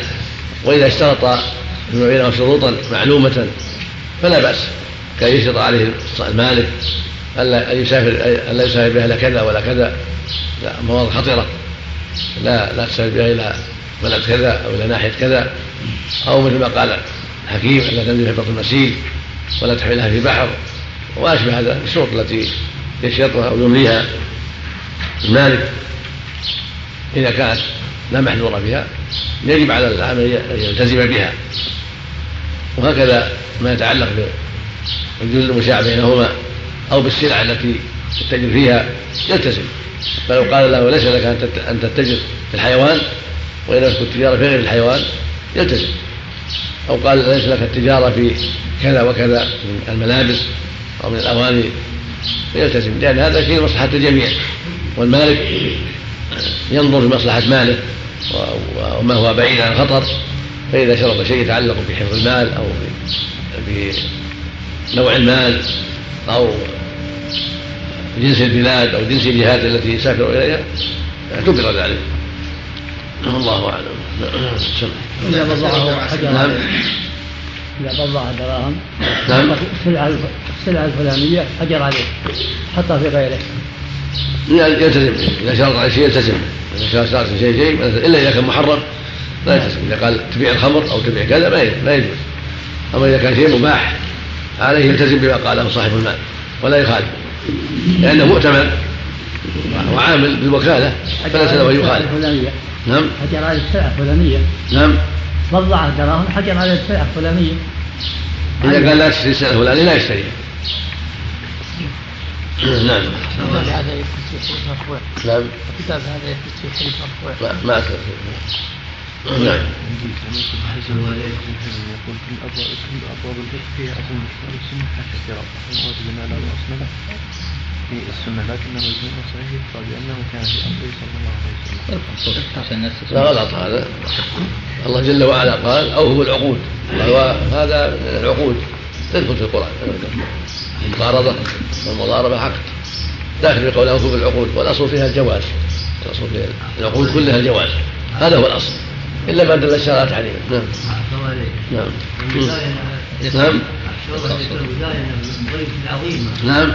وإذا اشترط فيما بينهم شروطا معلومة فلا بأس. كان يشترط عليه المالك ألا يسافر ألا يسافر بها إلى كذا ولا كذا. لا مواضع خطرة لا لا تسافر بها إلى بلد كذا أو إلى ناحية كذا. أو مثل ما قال حكيم ألا تنزل في بطن المسيل ولا تحملها في بحر وأشبه هذا الشروط التي يشترطها أو يمليها المالك. إذا كانت لا محذور فيها يجب على العامل أن يلتزم بها. وهكذا ما يتعلق بالجزء المشاع بينهما أو بالسلع التي تتجر فيها يلتزم. فلو قال له ليس لك أن تتجر في الحيوان وإذا تكون التجارة في غير الحيوان يلتزم. أو قال ليس لك التجارة في كذا وكذا من الملابس أو من الأواني فيلتزم لأن هذا في مصلحة الجميع. والمالك ينظر في مصلحة ماله وما هو بعيد عن الخطر. فإذا شرط شيء يتعلق بحفظ المال أو بنوع المال أو جنس البلاد أو جنس الجهات التي يسافر إليها اعتبر ذلك. الله أعلم. إذا بضعه حجر نعم. إذا بضع دراهم نعم. السلعة الفلانية حجر عليه حطها في غيره. يلتزم. إذا شرط على شيء يلتزم. إذا شرط شيء شيء إلا إذا كان محرم لا يلتزم. إذا قال تبيع الخمر أو تبيع كذا لا يجوز. أما إذا كان شيء مباح عليه يلتزم بما قاله صاحب المال ولا يخالف لأنه مؤتمن وعامل بالوكالة فليس له أن يخالف نعم. حجر على السلعة الفلانية. نعم. بضع دراهم حجر على السلعة الفلانية. إذا قال لا تشتري السلعة الفلانية لا يشتريها نعم. هذا يكتب في مرفوع نعم الكتاب. هذا يكتب في حديث مرفوع ما ما نعم ابواب الفقه فيها المشروع السنة حتى القراءه ووجدنا له أصلا في السنة لكنه يجمع صحيح فلانه كان في امره صلى الله عليه وسلم لا غلط هذا. الله جل وعلا قال اوفوا العقود. هذا من العقود. تدخل في القرآن. المقارضه والمضاربه عقد داخل في قول اوفوا بالعقود والأصل فيها الجواز. الأصل في العقود كلها الجواز. هذا هو الأصل. إلا ما دل الشرع تعليمه نعم. نعم. نعم. نعم.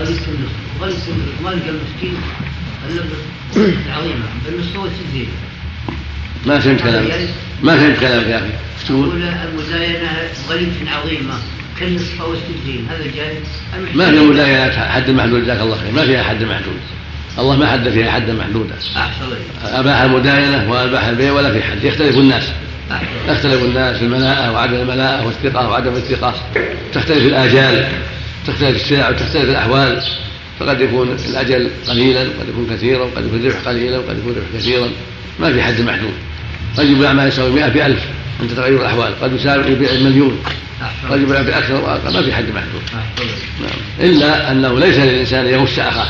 ما فهمت كلامك. ما فهمت كلامك يا إيش تقول؟ المداينة غريمة عظيمة كالنصف أو السجين هذا جائز ما في مداينات حد محدود جزاك الله خير. ما فيها حد محدود. الله ما حد فيها حدا محدودا احسن أباح المداينة وأباح البيع ولا في حد. يختلف الناس. يختلف الناس في الملاءه وعدم الملاءه والثقة وعدم الثقة. تختلف الآجال تختلف السلع وتختلف الأحوال. فقد يكون الأجل قليلا وقد يكون كثيرا وقد يكون الربح قليلا وقد يكون الربح كثيرا. ما في حد محدود. قد يبيع ما يساوي 100 بألف. عند تغير الأحوال. قد يساوي يبيع مليون قد يبيع بأكثر وأقل. ما في حد محدود. نعم. إلا أنه ليس للإنسان ان يغش أخاه.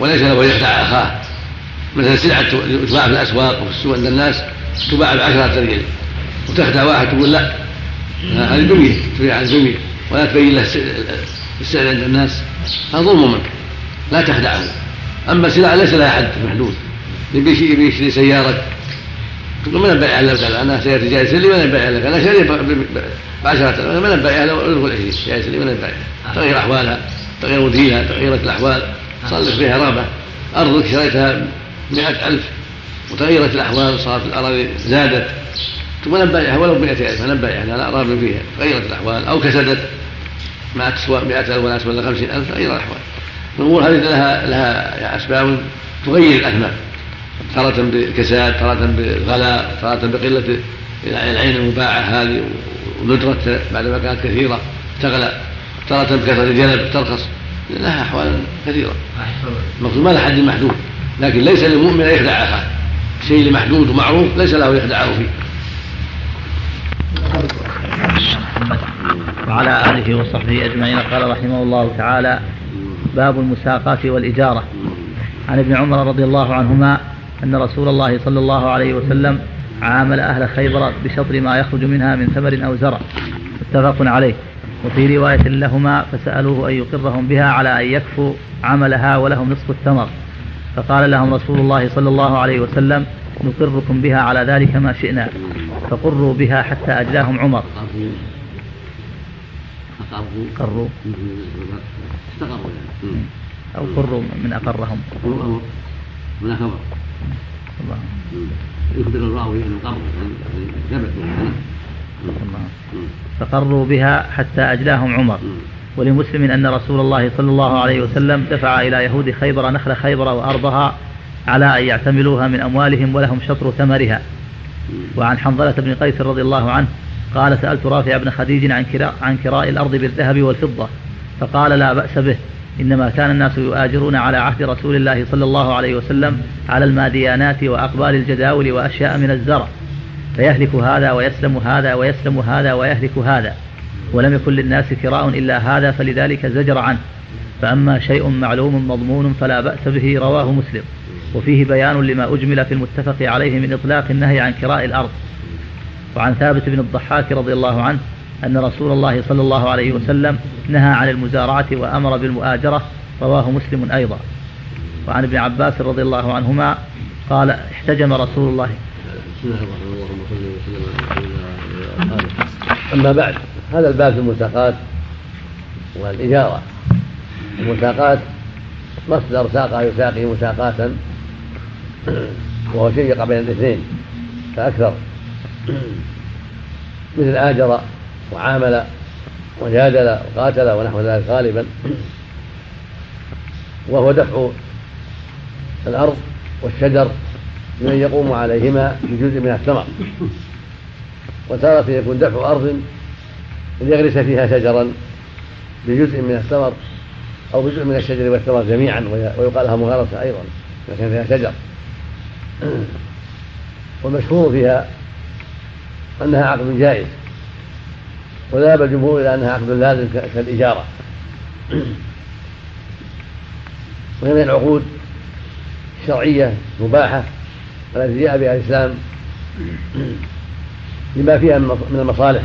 وليس له ان يخدع أخاه. مثلا سلعه تباع في الأسواق وفي السوق عند الناس تباع بعشرة ريال وتخدع واحد تقول لا. هذه دمية تبيع عن دمية. ولا تبين له السعر عند الناس. هذا ظلم منك. لا تخدعه. أما السلع ليس لها حد محدود يبي يشتري سيارة. تقول من البيع لك أنا سيارتي جاي لي من البيع لك أنا شاري ب 10000 من له أدخل 20 جاي لي من البيع تغير أحوالها تغير مديرها تغيرت الأحوال. لك فيها رابه أرضك شريتها مئة ألف. وتغيرت الأحوال صارت الأراضي زادت. ثم نبايعها ولو ب 100000 نبايعها لا أرى فيها. غيرت الأحوال أو كسدت. ما تسوى 100000 ولا تسوى 50000 غير الأحوال. الأمور هذه لها لها أسباب تغير الأثمان تارة بالكساد تارة بالغلاء تارة بقلة العين المباعة هذه وندرة بعدما كانت كثيرة تغلى. تارة بكثرة الجلب ترخص. لها أحوال كثيرة. المقصود ما لها حد محدود لكن ليس للمؤمن أن يخدع أخاه شيء محدود ومعروف ليس له يخدعه فيه. وعلى آله وصحبه أجمعين قال رحمه الله تعالى باب المساقاة والإجارة. عن ابن عمر رضي الله عنهما أن رسول الله صلى الله عليه وسلم عامل أهل خيبر بشطر ما يخرج منها من ثمر أو زرع. متفق عليه. وفي رواية لهما فسألوه أن يقرهم بها على أن يكفوا عملها ولهم نصف الثمر. فقال لهم رسول الله صلى الله عليه وسلم نقركم بها على ذلك ما شئنا فقروا بها حتى أجلاهم عمر. قروا. استقروا يعني أو قروا من أقرهم. من أقر الله. يخبر الراوي أنه قر يعني ثبت فقروا بها حتى أجلاهم عمر. ولمسلم أن رسول الله صلى الله عليه وسلم دفع إلى يهود خيبر نخل خيبر وأرضها على أن يعتملوها من أموالهم ولهم شطر ثمرها. وعن حنظلة بن قيس رضي الله عنه قال سألت رافع بن خديج عن كراء, عن كراء الأرض بالذهب والفضة فقال لا بأس به إنما كان الناس يؤاجرون على عهد رسول الله صلى الله عليه وسلم على الماديانات وأقبال الجداول وأشياء من الزرع. فيهلك هذا ويسلم هذا ويسلم هذا ويهلك هذا. ولم يكن للناس كراء إلا هذا فلذلك زجر عنه. فأما شيء معلوم مضمون فلا بأس به رواه مسلم. وفيه بيان لما أجمل في المتفق عليه من إطلاق النهي عن كراء الأرض. وعن ثابت بن الضحاك رضي الله عنه أن رسول الله صلى الله عليه وسلم نهى عن المزارعة وأمر بالمؤاجرة رواه مسلم أيضا. وعن ابن عباس رضي الله عنهما قال احتجم رسول الله بسم الله الرحمن الرحيم وسلم على أما بعد هذا الباب في المساقات والإجارة. المساقات مصدر ساقه يساقي مساقاة وهو شيق بين الاثنين فأكثر. مثل آجر وعامل وجادل وقاتل ونحو ذلك غالبا. وهو دفع الأرض والشجر لمن يقوم عليهما بجزء من الثمر. وتارة يكون دفع أرض ليغرس فيها شجرا بجزء من الثمر أو بجزء من الشجر والثمر جميعا ويقال لها مغارسة أيضا كان فيها شجر. والمشهور فيها أنها عقد جائز وذهب الجمهور إلى أنها عقد لازم كالإجارة. وهي من العقود الشرعية مباحة التي جاء بها الإسلام لما فيها من المصالح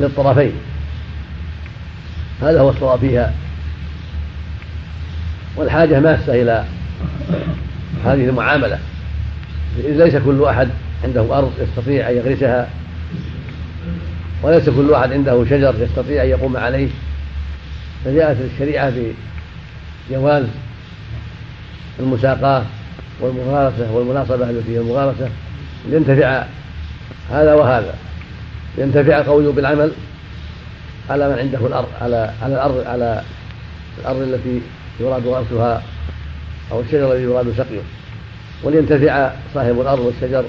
للطرفين هذا هو الصواب فيها. والحاجة ماسة إلى هذه المعاملة. إذ ليس كل أحد عنده أرض يستطيع أن يغرسها وليس كل واحد عنده شجر يستطيع أن يقوم عليه. فجاءت الشريعة بجواز المساقاة والمغارسة والمناصبة التي هي المغارسة لينتفع هذا وهذا. ينتفع القوي بالعمل على من عنده الأرض على على الأرض على الأرض التي يراد غرسها أو الشجر الذي يراد سقيه. ولينتفع صاحب الأرض والشجر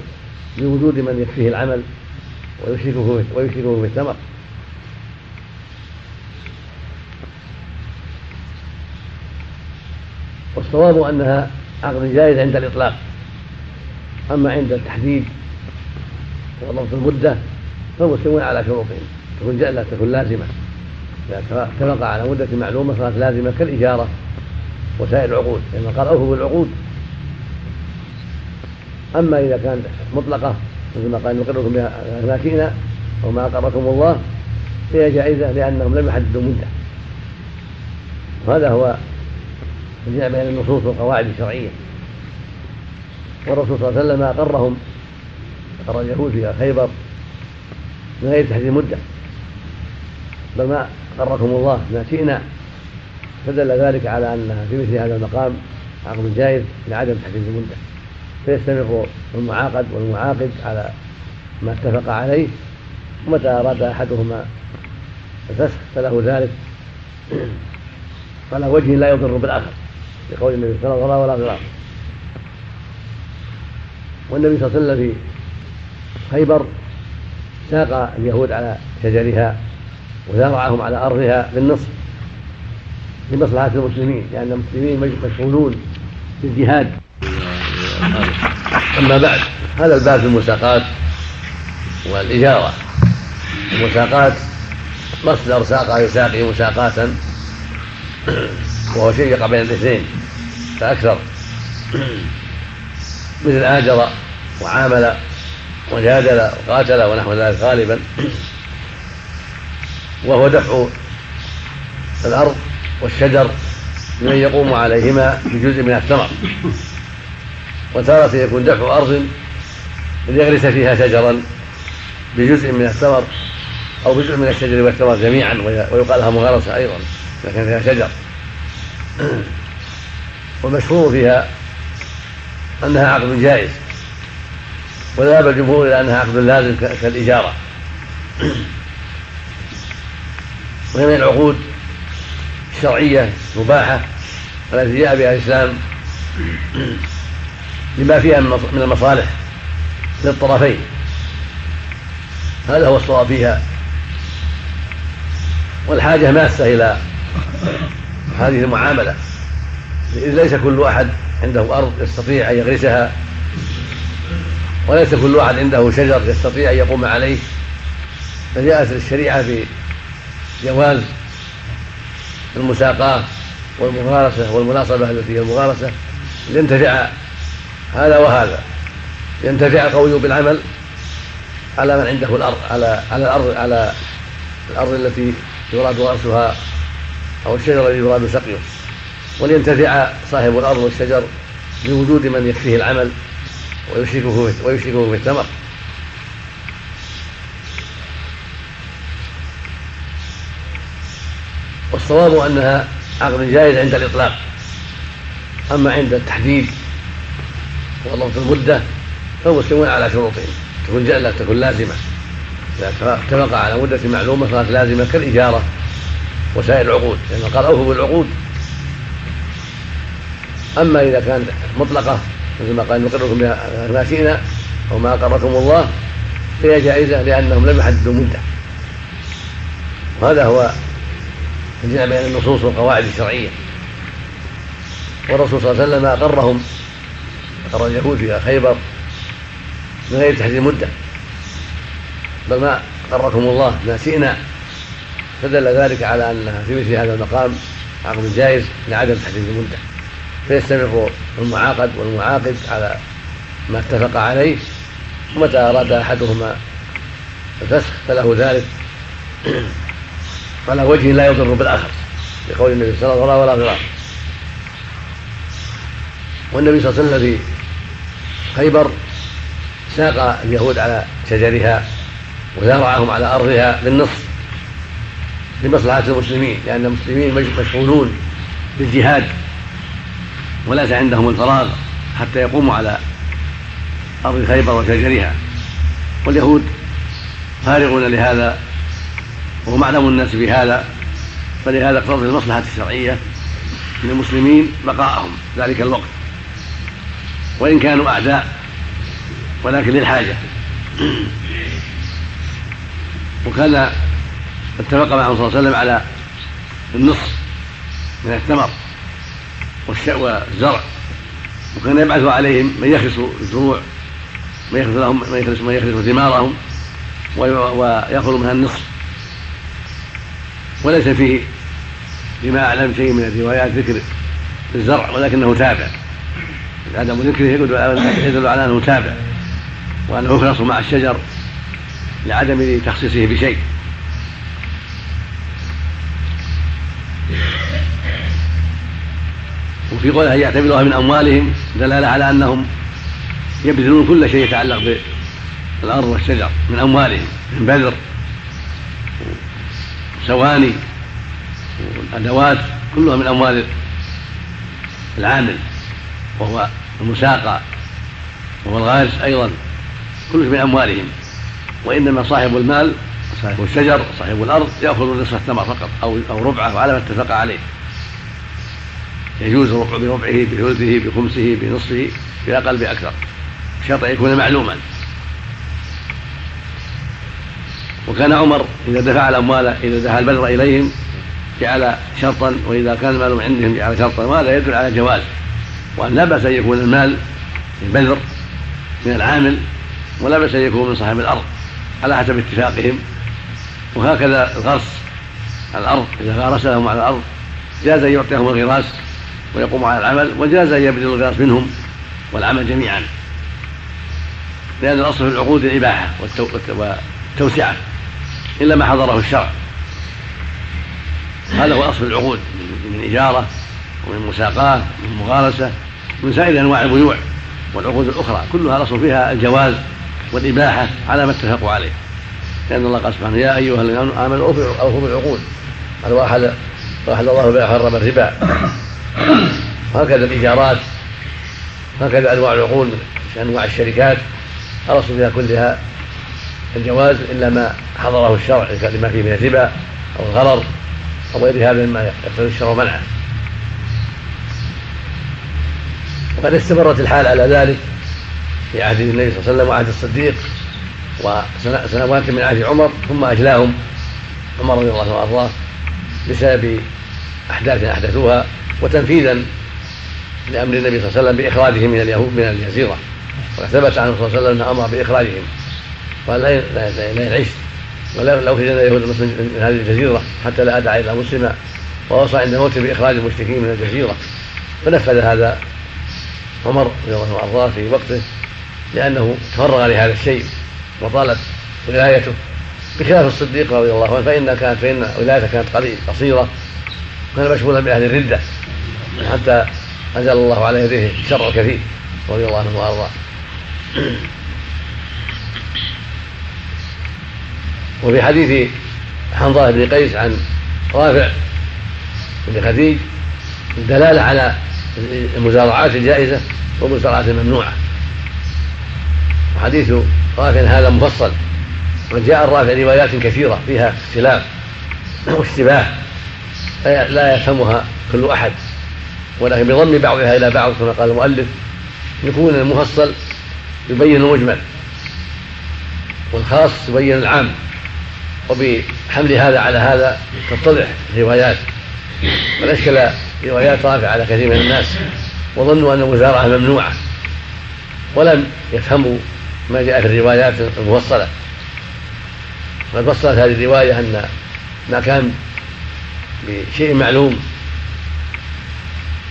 بوجود من يكفيه العمل ويشركه ويشركه بالثمر والصواب أنها عقد جائز عند الإطلاق. أما عند التحديد وضبط المدة فالمسلمون على شروطهم. تكون لا تكون لازمة. إذا اتفق على مدة معلومة صارت لازمة كالإجارة وسائر العقود لأن قال أوفوا بالعقود. أما إذا كانت مطلقة مثل ما قال نقركم بها ما شئنا وما أقركم الله فهي جائزة لأنهم لم يحددوا مدة. وهذا هو الجمع بين النصوص والقواعد الشرعية. والرسول صلى الله عليه وسلم أقرهم. أقر اليهود في خيبر. من غير تحديد مدة بل ما أقركم الله ما شئنا. فدل ذلك على أنها في مثل هذا المقام عقد جائز لعدم تحديد المدة. فيستمر المعاقد والمعاقد على ما اتفق عليه. ومتى أراد أحدهما الفسخ فله ذلك. على وجه لا يضر بالآخر. لقول النبي صلى الله عليه وسلم ولا ضرار والنبي صلى الله عليه وسلم في خيبر ساق اليهود على شجرها وزرعهم على أرضها بالنصف لمصلحة المسلمين لأن المسلمين مشغولون بالجهاد. أما بعد هذا الباب في المساقات والإجارة. المساقات مصدر ساقة يساقي مساقاة وهو شيء يقع بين الاثنين. فأكثر مثل آجر وعامل وجادل وقاتل ونحو ذلك غالبا. وهو دفع الأرض والشجر لمن يقوم عليهما بجزء من الثمر. وتارة يكون دفع أرض ليغرس فيها شجرا بجزء من الثمر أو بجزء من الشجر والثمر جميعا ويقال لها مغارسة أيضا كان فيها شجر. والمشهور فيها أنها عقد جائز وذهب الجمهور إلى أنها عقد لازم كالإجارة. وهي من العقود الشرعية مباحة التي جاء بها الإسلام لما فيها من المصالح للطرفين هذا هو الصواب فيها. والحاجة ماسة إلى هذه المعاملة. ليس كل أحد عنده أرض يستطيع أن يغرسها وليس كل واحد عنده شجر يستطيع أن يقوم عليه. فجاءت الشريعة في جواز المساقاة والمغارسة والمناصبة التي هي المغارسة. لينتفع هذا وهذا. ينتفع القوي بالعمل على من عنده الأرض على على الأرض على الأرض التي يراد غرسها أو الشجر الذي يراد سقيه. ولينتفع صاحب الأرض والشجر بوجود من يكفيه العمل ويشركه ويشركه في الثمر والصواب أنها عقد جائز عند الإطلاق. أما عند التحديد وضبط المدة فالمسلمون على شروطهم. تكون لا تكون لازمة. إذا اتفق على مدة معلومة فهذه لازمة كالإجارة وسائر العقود. لأن قال أوفوا بالعقود. أما إذا كانت مطلقة مثل ما قال نقركم ما شئنا أو ما أقركم الله فهي جائزة لأنهم لم يحددوا مدة. وهذا هو الجمع بين النصوص والقواعد الشرعية. والرسول صلى الله عليه وسلم أقرهم. أقر اليهود في خيبر من غير تحديد مدة. بل ما أقركم الله ما شئنا. فدل ذلك على أنها في مثل هذا المقام عقد جائز لعدم تحديد المدة. فيستمر المعاقد والمعاقد على ما اتفق عليه ومتى أراد أحدهما الفسخ فله ذلك. على وجه لا يضر بالآخر لقول النبي صلى الله عليه وسلم. ولا والنبي صلى الله عليه وسلم في خيبر ساق اليهود على شجرها وزرعهم على أرضها بالنصف لمصلحة المسلمين لأن المسلمين مشغولون بالجهاد. وليس عندهم الفراغ حتى يقوموا على أرض خيبر وشجرها. واليهود فارغون لهذا وهم أعلم الناس بهذا فلهذا اقتضت المصلحة الشرعية من المسلمين بقاءهم ذلك الوقت. وإن كانوا أعداء ولكن للحاجة. وكان اتفق معه صلى الله عليه وسلم على النصف من الثمر. والزرع وكان يبعث عليهم من يخرس الزروع من يخرس لهم من يخرس من يخرس ثمارهم ويأخذ منها النصف. وليس فيه لما أعلم شيء من الروايات ذكر الزرع ولكنه تابع. عدم ذكره يدل على أنه تابع وأنه يخلص مع الشجر لعدم تخصيصه بشيء. وفي قوله يعتبرها من أموالهم دلالة على أنهم يبذلون كل شيء يتعلق بالأرض والشجر من أموالهم من بذر سواني والأدوات كلها من أموال العامل وهو المساقى وهو الغارس أيضا كله من أموالهم. وإنما صاحب المال صاحب الشجر صاحب الأرض يأخذ نصف الثمر فقط أو أو ربعه على ما اتفق عليه. يجوز بربعه بثلثه بخمسه بنصفه بأقل بأكثر. بشرط أن يكون معلوما. وكان عمر إذا دفع الأموال إذا دفع البذر إليهم جعل شرطا وإذا كان المال عندهم جعل شرطا. وهذا يدل على جواز. وأن لا بأس أن يكون المال البذر من العامل ولا بأس أن يكون من صاحب الأرض على حسب اتفاقهم. وهكذا الغرس على الأرض إذا غارسهم على الأرض جاز أن يعطيهم الغراس. ويقوم على العمل وجاز أن يبذل الغراس منهم والعمل جميعا. لأن الأصل في العقود الإباحة والتوسعة إلا ما حضره الشرع. هذا هو أصل العقود من إجارة ومن مساقاة ومن مغارسة من سائر أنواع البيوع والعقود الأخرى. كلها الأصل فيها الجواز والإباحة على ما اتفقوا عليه. لأن الله قال سبحانه يا أيها الذين آمنوا أوفوا بالعقود. قال واحد واحد الله بها حرم الربا. هكذا الإيجارات هكذا أنواع العقود أنواع الشركات. الأصل فيها كلها الجواز إلا ما حضره الشرع لما فيه من الربا أو الغرر أو غير هذا مما يقتضي الشرع منعه وقد استمرت الحال على ذلك في عهد النبي صلى الله عليه وسلم وعهد الصديق وسنوات من عهد عمر ثم أجلاهم عمر رضي الله عنه وأرضاه بسبب أحداث أحدثوها. وتنفيذا لأمر النبي صلى الله عليه وسلم بإخراجهم من اليهود من الجزيرة وثبت عنه صلى الله عليه وسلم أنه أمر بإخراجهم. قال لا لا يعيش. ولا لو خرجنا اليهود من هذه الجزيرة حتى لا أدعى إلى مسلما ووصى عند موته بإخراج المشركين من الجزيرة. فنفذ هذا عمر رضي الله عنه وأرضاه في وقته لأنه تفرغ لهذا الشيء وطالت ولايته. بخلاف الصديق رضي الله عنه فإن كانت فإن ولايته كانت قليل قصيرة كان مشغولا بأهل الردة. حتى أنزل الله على يديه الشر الكثير رضي الله عنه وأرضاه. وفي حديث حنظله بن قيس عن رافع بن خديج الدلالة على المزارعات الجائزة والمزارعات الممنوعة. وحديث رافع هذا مفصل. وقد جاء الرافع روايات كثيرة فيها اختلاف واشتباه لا يفهمها كل أحد. ولكن بضم بعضها إلى بعض كما قال المؤلف يكون المفصل يبين المجمل والخاص يبين العام وبحمل هذا على هذا تتضح الروايات اشكل روايات رافع على كثير من الناس وظنوا أن المزارعة ممنوعة ولم يفهموا ما جاء في الروايات المفصلة قد فصلت هذه الرواية أن ما كان بشيء معلوم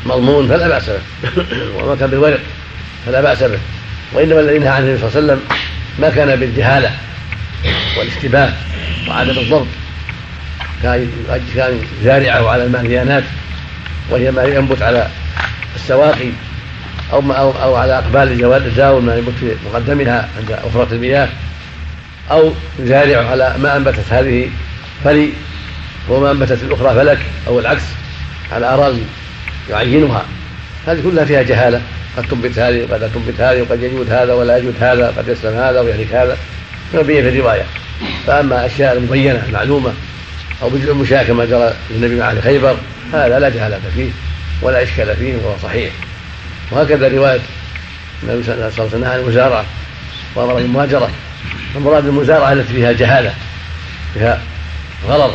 مضمون فلا بأس به. وما كان بالورق فلا بأس به. وإنما الذي نهى عنه النبي صلى الله عليه وسلم ما كان بالجهالة والاشتباه وعدم الضبط. كان كان زارعه على الماليانات وهي ما ينبت على السواقي أو, ما أو, أو على الجوال الزاول ما ينبت في مقدمها عند أفرة المياه أو يزارع على ما أنبتت هذه فلي وما أنبتت الأخرى فلك أو العكس على أراضي يعينها. هذه كلها فيها جهالة. قد تنبت هذه وقد لا تنبت هذه وقد يجود هذا ولا يجود هذا قد يسلم هذا ويهلك هذا. بين في الرواية. فأما أشياء المبينة المعلومة أو بدء المشاة كما جرى للنبي مع أهل خيبر هذا لا جهالة فيه ولا إشكال فيه وهو صحيح. وهكذا رواية النبي صلى الله عليه وسلم عن المزارعة وأمر بالمهاجرة المراد المزارعة التي فيها جهالة فيها غلط